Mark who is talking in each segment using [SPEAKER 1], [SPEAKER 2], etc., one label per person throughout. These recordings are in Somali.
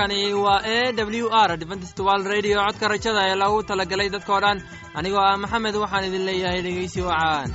[SPEAKER 1] halkani waa e w r dventstwal radio. Codka rajada ee lagu talagalay dadkao dhan. Anigoo ah maxamed waxaan idin leeyahay dhegeysi wacaan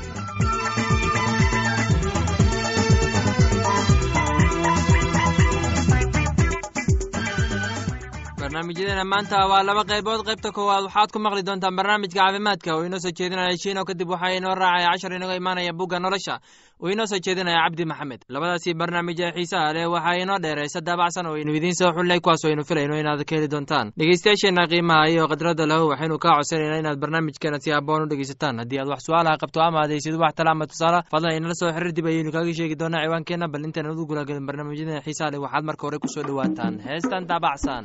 [SPEAKER 1] barnaamijyadeena maanta waa laba qaybood. Qaybta koowaad waxaad ku maqli doontaan barnaamijka caafimaadka. Oo inoo soo jeedinaya shiino kadib waxaa inoo raacaya cashar inaga imaanaya bugga nolosha. Oo inoo soo jeedinaya cabdi maxamed. Labadaasii barnaamij ee xiisaha leh waxaa inoo dheeraysa daabacsan oo aynu idiin soo xullay kuwaas oo aynu filayno inaad ka heli doontaan. Dhegeystayaasheenna qiimaha iyo khadradda lahu waxaynu kaa codsanaynaa inaad barnaamijkeena si aboon u dhegeysataan haddii aad wax su'aalaha qabto ama adaysid wax tala ama tusaala fadlan inala soo xiriir dib ayaynu kaaga sheegi doonaa ciwaankeenna. Bal intaan udu gulagelin barnaamijyadeena xiisaha leh waxaad marka hore ku soo dhowaataan. Heestan daabacsan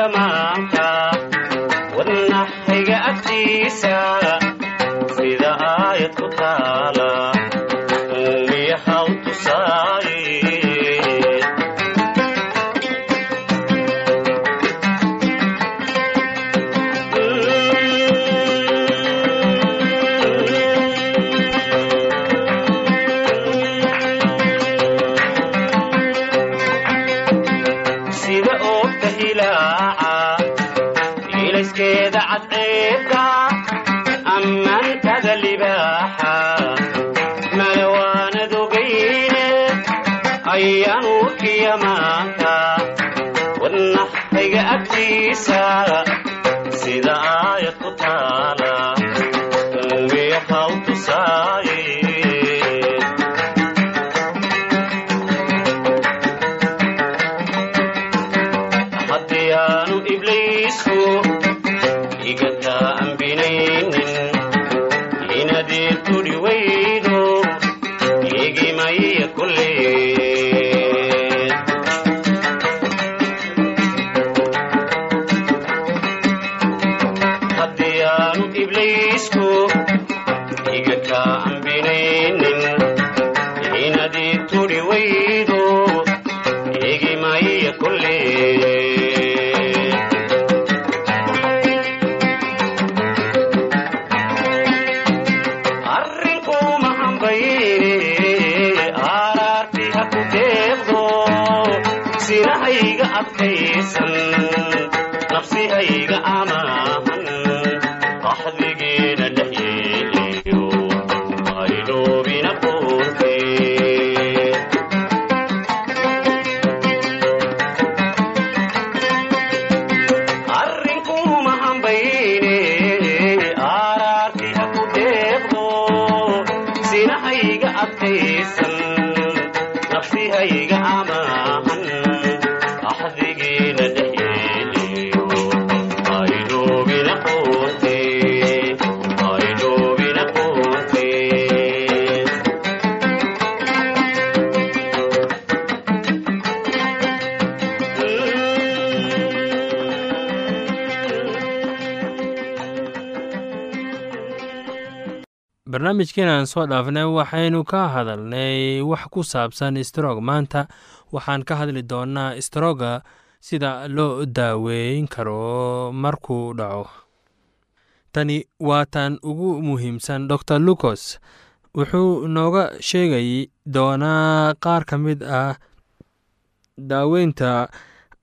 [SPEAKER 1] urkiya maanta wadnaxayga agtiisa sida aayad ku taala sinahayga adkaysan nafsihayga amaahan qaxdigeena
[SPEAKER 2] barnaamijkeenaan soo dhaafnay waxaynu ka hadalnay wax ku saabsan strog maanta waxaan ka hadli doonaa stroga sida loo daaweyn karo markuu dhaco. Tani waa tan ugu muhiimsan dor lucos wuxuu nooga sheegay doonaa qaar ka mid ah daaweynta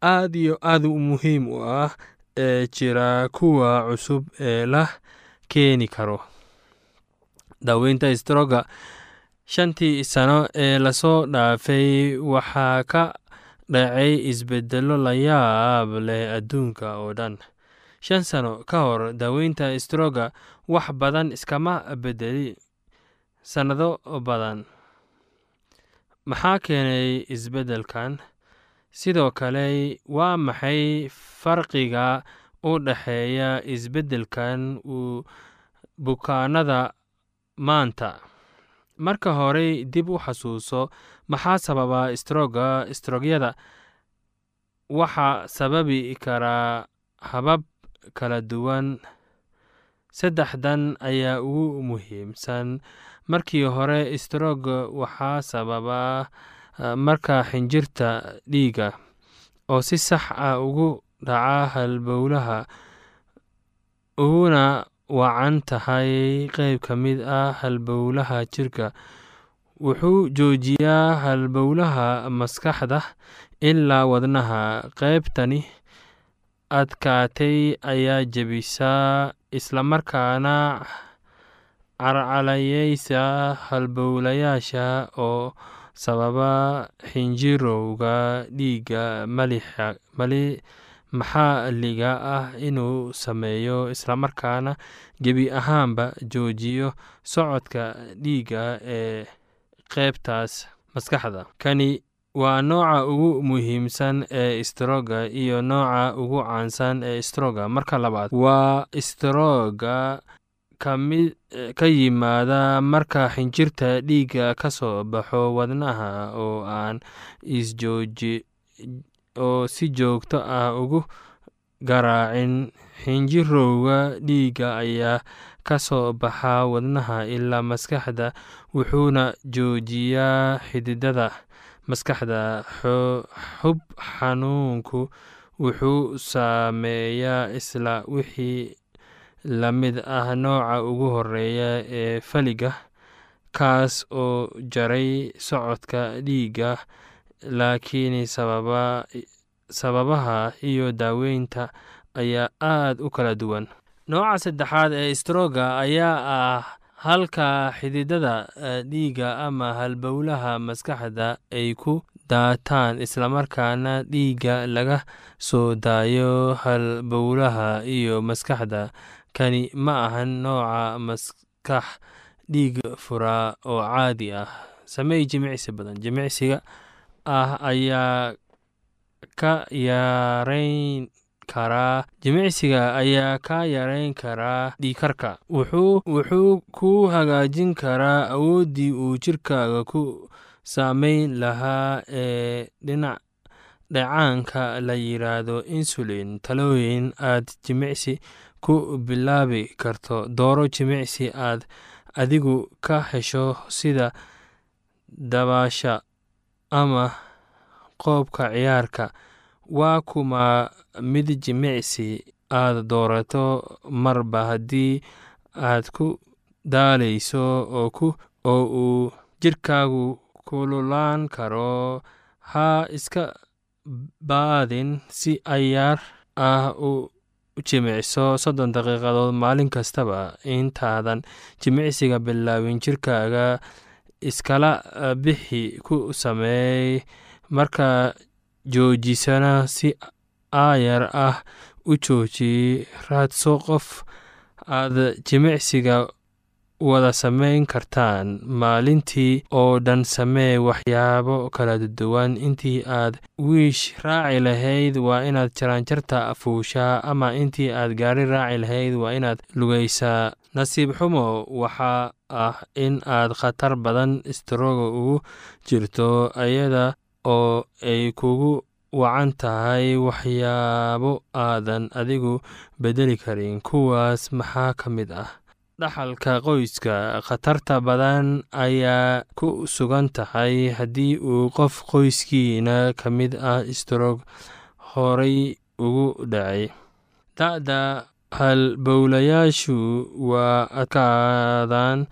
[SPEAKER 2] aad iyo aad muhiim u ah ee jira kuwa cusub ee la keeni karo daaweynta stroga shantii sano ee la soo dhaafay waxaa ka dhacay isbedello la yaab leh adduunka oo dhan. Shan sano ka hor daaweynta stroga wax badan iskama bedeli sannado badan. Maxaa keenay isbeddelkan? Sidoo kale waa maxay farqiga u dhexeeya isbeddelkan uu bukaanada maanta. Marka horey dib u xasuuso. Maxaa sababa stroga strogyada waxaa sababi karaa habab kala duwan. Saddexdan ayaa ugu muhiimsan. Markii hore strog waxaa sababa marka xinjirta dhiiga oo si sax ah ugu dhaca halbowlaha uguna wacan tahay qeyb ka mid ah halbowlaha jirka. Wuxuu joojiyaa halbowlaha maskaxda ilaa wadnaha. Qeybtani adkaatay ayaa jebisaa islamarkaana carcalayeysa halbowlayaasha oo sababa xinjirowga dhiigga maxalliga ah inuu sameeyo islamarkaana gebi ahaanba joojiyo socodka dhiigga ee qeybtaas maskaxda? Kani waa nooca ugu muhiimsan ee istrooga iyo nooca ugu caansan ee istrooga marka labaad waa istrooga ka mid ka yimaada marka xinjirta dhiigga ka soo baxo wadnaha oo aan isjooji oo si joogto ah ugu garaacin. Xinjirowga dhiigga ayaa ka soo baxa wadnaha ilaa maskaxda wuxuuna joojiyaa xididada maskaxda. Xub xanuunku wuxuu saameeyaa isla wixii la mid ah nooca ugu horreeya ee faliga kaas oo jaray socodka dhiigga laakiin sababaha iyo daaweynta ayaa aad u kala duwan. Nooca saddexaad ee strooga ayaa ah halka xididada dhiigga ama halbowlaha maskaxda ay ku daataan islamarkaana dhiigga laga soo daayo halbowlaha iyo maskaxda. Kani ma ahan nooca maskax dhiig furaa oo caadi ah. Sameey jimicsi badan. Jimicsiga ah ayaa ka yareyn karaa jimicsiga ayaa ka yareyn karaa dhiikarka wuxuu ku hagaajin karaa awooddii uu jirkaaga ku saameyn lahaa ee dhinac dhacaanka la yiraahdo insulin. Talooyin aad jimicsi ku bilaabi karto dooro jimicsi aad adigu ka hesho sida dabaasha ama qoobka ciyaarka. Waa kuma mid jimicsi aad doorato? Marba haddii aad ku daalayso oo uu jirkaagu kululaan karo ha iska baadin si ayaar ah u jimicso soddon daqiiqadood maalin kastaba. Intaadan jimicsiga bilaabin jirkaaga iskala bixi ku sameey marka joojisana si aayar ah u jooji. Raadso qof aad jimicsiga wada samayn kartaan maalintii oo dhan. Samee waxyaabo kala duwan. Intii aad wiish raaci lahayd waa inaad jaraanjarta fuushaa ama intii aad gaari raaci lahayd waa inaad lugaysaa. Nasiib xumo waxaa ah in aad khatar badan istrooga ugu jirto iyada oo ay kugu wacan tahay waxyaabo aadan adigu bedeli karin. Kuwaas maxaa ka mid ah? Dhaxalka qoyska. Khatarta badan ayaa ku sugan tahay haddii uu qof qoyskiina ka mid ah stroog horay ugu dhacay. Da-da halbowlayaashu waa adkaadaan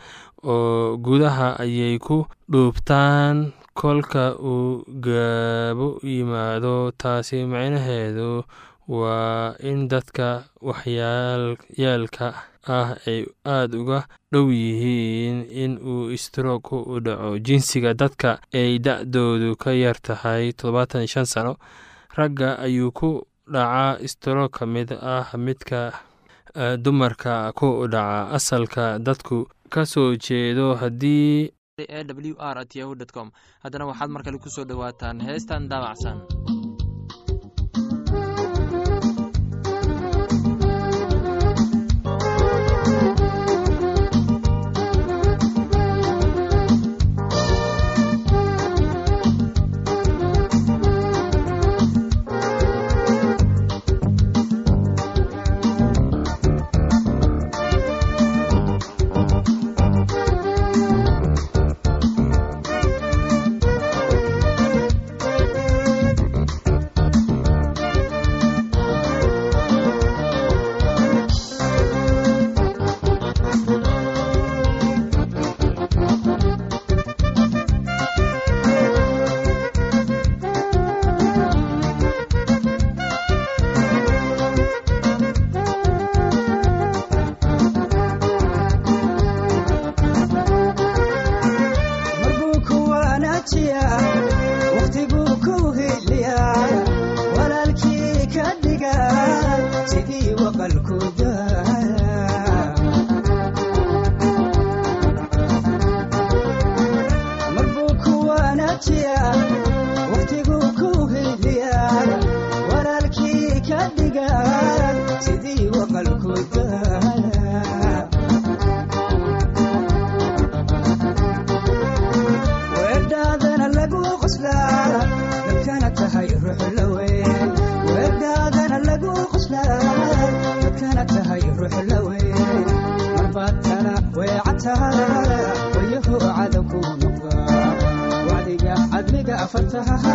[SPEAKER 2] oo gudaha ayay ku dhuubtaan kolka uu gaabo yimaado taasi macnaheedu waa in dadka waxyaalka ah ay aada uga dhow yihiin in uu stroog ku dhaco. Jinsiga dadka ay da-doodu ka yar tahay sano ragga ayuu ku dhacaa stroog ka mid ah midka dumarka ku dhaca asalka dadku ka soo jeedo haddii
[SPEAKER 3] e w r at yahu com. Haddana waxaad mar kale ku soo dhowaataan heestan daabacsan
[SPEAKER 4] ha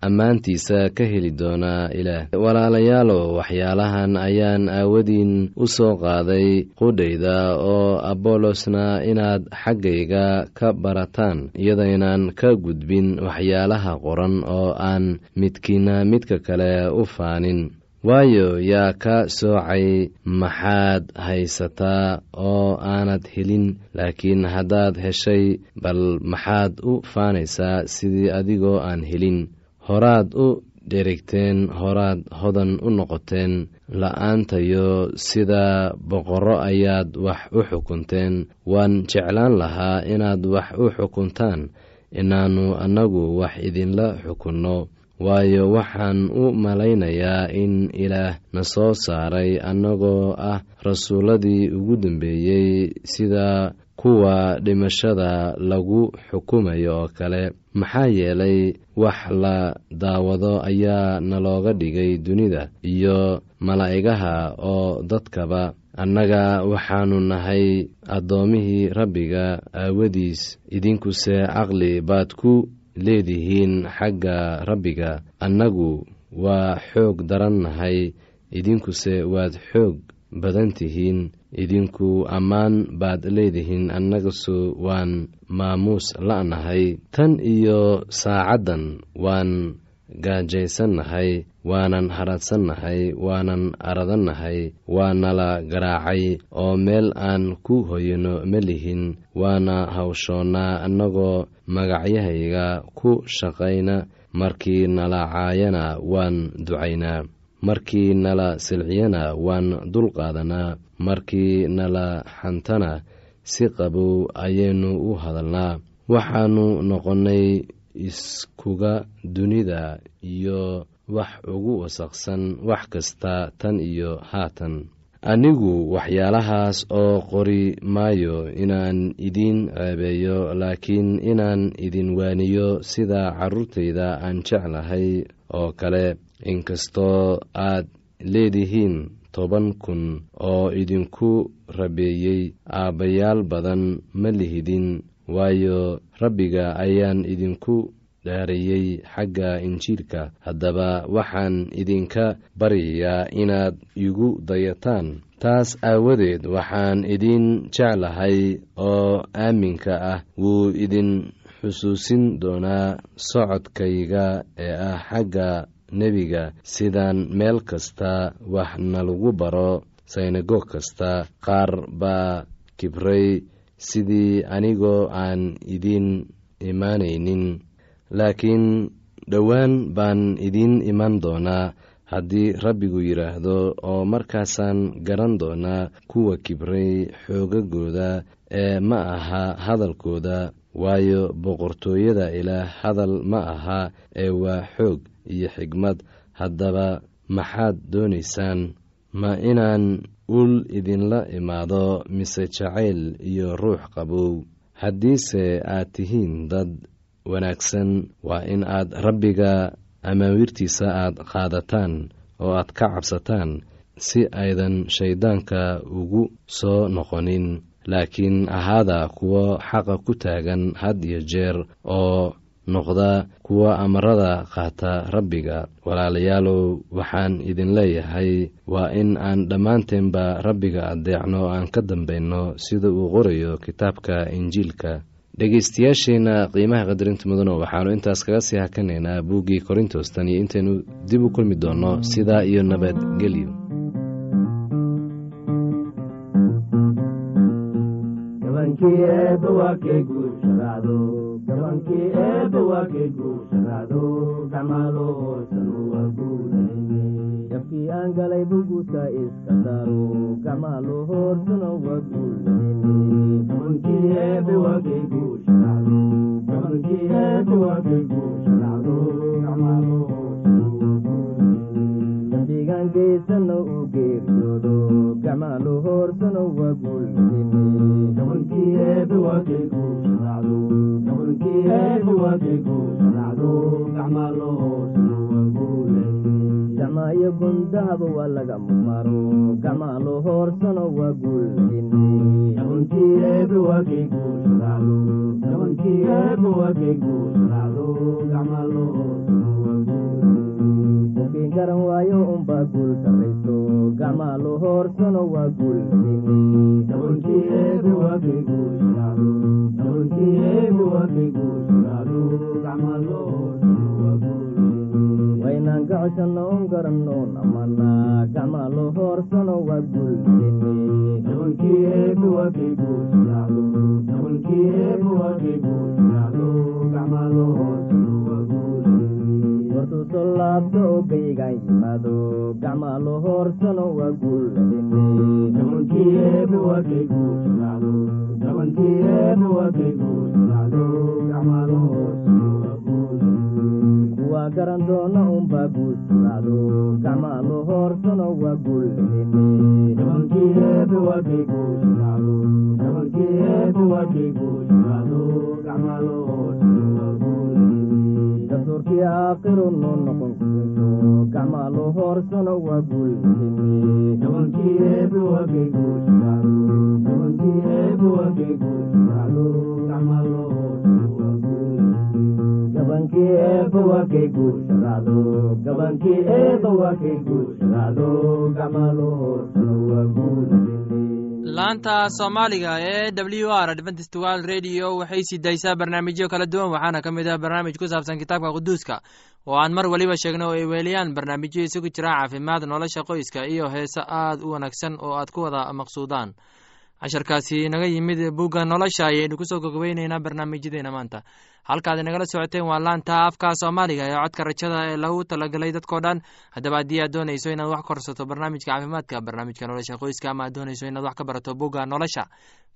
[SPEAKER 5] ammaantiisa ka heli doonaa ilaah. Walaalayaalow waxyaalahan ayaan aawadiin u soo qaaday qudhayda oo abolosna inaad xaggayga ka barataan iyadaynan ka gudbin waxyaalaha qoran oo aan midkiina midka kale u faanin. Waayo yaa ka soocay maxaad haysataa oo aanad helin laakiin haddaad heshay bal maxaad u faanaysaa sidii adigoo aan helin horaad u dherigteen horaad hodan u noqoteen la'aantayo sida boqorro ayaad wax u xukunteen. Waan jeclaan lahaa inaad wax u xukuntaan inaannu annagu wax idinla xukunno. Waayo waxaan u malaynayaa in ilaah na soo saaray annagoo ah rasuulladii ugu dambeeyey sida kuwa dhimashada lagu xukumayo oo kale maxaa yeelay wax la daawado ayaa nalooga dhigay dunida iyo malaa'igaha oo dadkaba. Annaga waxaannu nahay addoomihii rabbiga aawadiis idinkuse caqli baad ku leedihiin xagga rabbiga. Annagu waa xoog daran nahay idinkuse waad xoog badan tihiin idinku ammaan baad leedihiin annagasu waan maamuus la'nahay. Tan iyo saacaddan waan gaajaysannahay waanan hadhadsannahay waanan aradannahay waanala garaacay oo meel aan ku hoyano ma lihin waana hawshoonnaa annagoo magacyahayga ku shaqayna. Markii nala caayana waan ducaynaa markii nala silciyana waan dulqaadanaa markii nala xantana si qabow ayaynu u hadalnaa. Waxaannu noqonnay iskuga dunida iyo wax ugu wasaqsan wax kasta tan iyo haatan. Anigu waxyaalahaas oo qori maayo inaan idiin ceebeeyo laakiin inaan idin waaniyo sida carruurtayda aan jeclahay oo kale inkastoo aad leedihiin toban kun oo idinku rabeeyey aabbayaal badan ma lihidin waayo rabbiga ayaan idinku dhaariyey xagga injiilka. Haddaba waxaan idinka baryayaa inaad igu dayataan. Taas aawadeed waxaan idin jeclahay oo aaminka ah wuu idin xusuusin doonaa socodkayga ee ah xagga nebiga sidaan meel kasta wax nalagu baro synagoog kasta qaar baa kibray sidii anigoo aan idiin imaanaynin laakiin dhowaan baan idiin iman doonaa haddii rabbigu yidhaahdo oo markaasaan garan doonaa kuwa kibray xoogagooda ee ma aha hadalkooda waayo boqortooyada ilaah hadal ma aha ee waa xoog iyo xigmad. Haddaba maxaad doonaysaan ma inaan ul idinla imaado mise jacayl iyo ruux qabow? Haddiise aad tihiin dad wanaagsan waa in aad rabbiga amaawiirtiisa aad qaadataan oo aad ka cabsataan si aydan shayddaanka ugu soo noqonin laakiin ahaada kuwo xaqa ku taagan had iyo jeer oo noqda kuwa amarada qaata rabbiga. Walaalayaalow waxaan idin leeyahay waa in aan dhammaanteenba rabbiga addeecno aan ka dambayno sida uu qorayo kitaabka injiilka. Dhegeystayaasheenna qiimaha qadarinta mudano waxaannu intaas kaga sii hakanaynaa buuggii korintos tan iyo intaynu dib u kulmi doonno sidaa iyo nabadgelyo
[SPEAKER 6] gabankii eebba waa kay guusharaacdo gabankii eebba waa kay guulayne jabkii aan galay buguta iska daaro gacmaalo hoosana waa guulayne gabankii uu geeriyoodo guulayne gabankii eebba waa kay guusharaacdo gabankii eebba waa kay guusharaacdo gacmaalo hoosana waa guulayne gacmaayo gundahaba waa laga maro gacmaalo hoorsana waa dadkii garan waayo unbaa guul sarrayso gacmaalo hoorsana waa gabankii waynaan ka coshanno un garannoon amana gacmaalo hoorsana waa guulayne gabankii eebba waa kay guusharaacdo gabankii eebba waa kay guusharaacdo gacmaalo hoosana waa guulayne wartuu soo laabto oo gaygaan yimaado gacmaalo hoorsana waa guulayne gabankii eebba waa kay guusharaacdo gabankii eebba waa kay guusharaacdo gacmaalo hoosana waa guulayne kuwa garan doona unbaa guusharaacdo gacmaalo hoorsana waa guulayne gabankii eebba waa kay guusharaacdo gabankii eebba waa kay guusharaacdo gacmaalo hoosana waa guulayne dastuurkii aakhiru noo noqon kuso gacmaalo hoorsana waa guulayne
[SPEAKER 3] laanta soomaaliga ee w r adventist world radio waxay sii daysaa barnaamijyo kala duwan waxaana ka mid ah barnaamij ku saabsan kitaabka quduuska oo aan mar weliba sheegno oo ay weeliyaan. Barnaamijyo isugu jira caafimaad nolosha qoyska iyo heese aad u wanaagsan oo aad ku wada maqsuudaan casharkaasi naga yimid bugga nolosha ayaynu ku soo gogobeyneynaa barnaamijyadeena maanta. Halkaad inagala socoteen waa laanta afka soomaaliga ee codka rajada ee lagu talagalay dadkao dhan. Haddaba haddii aad doonayso inaad wax korsato barnaamijka caafimaadka barnaamijka nolosha qoyska ama aad doonayso inaad wax ka barato bugga nolosha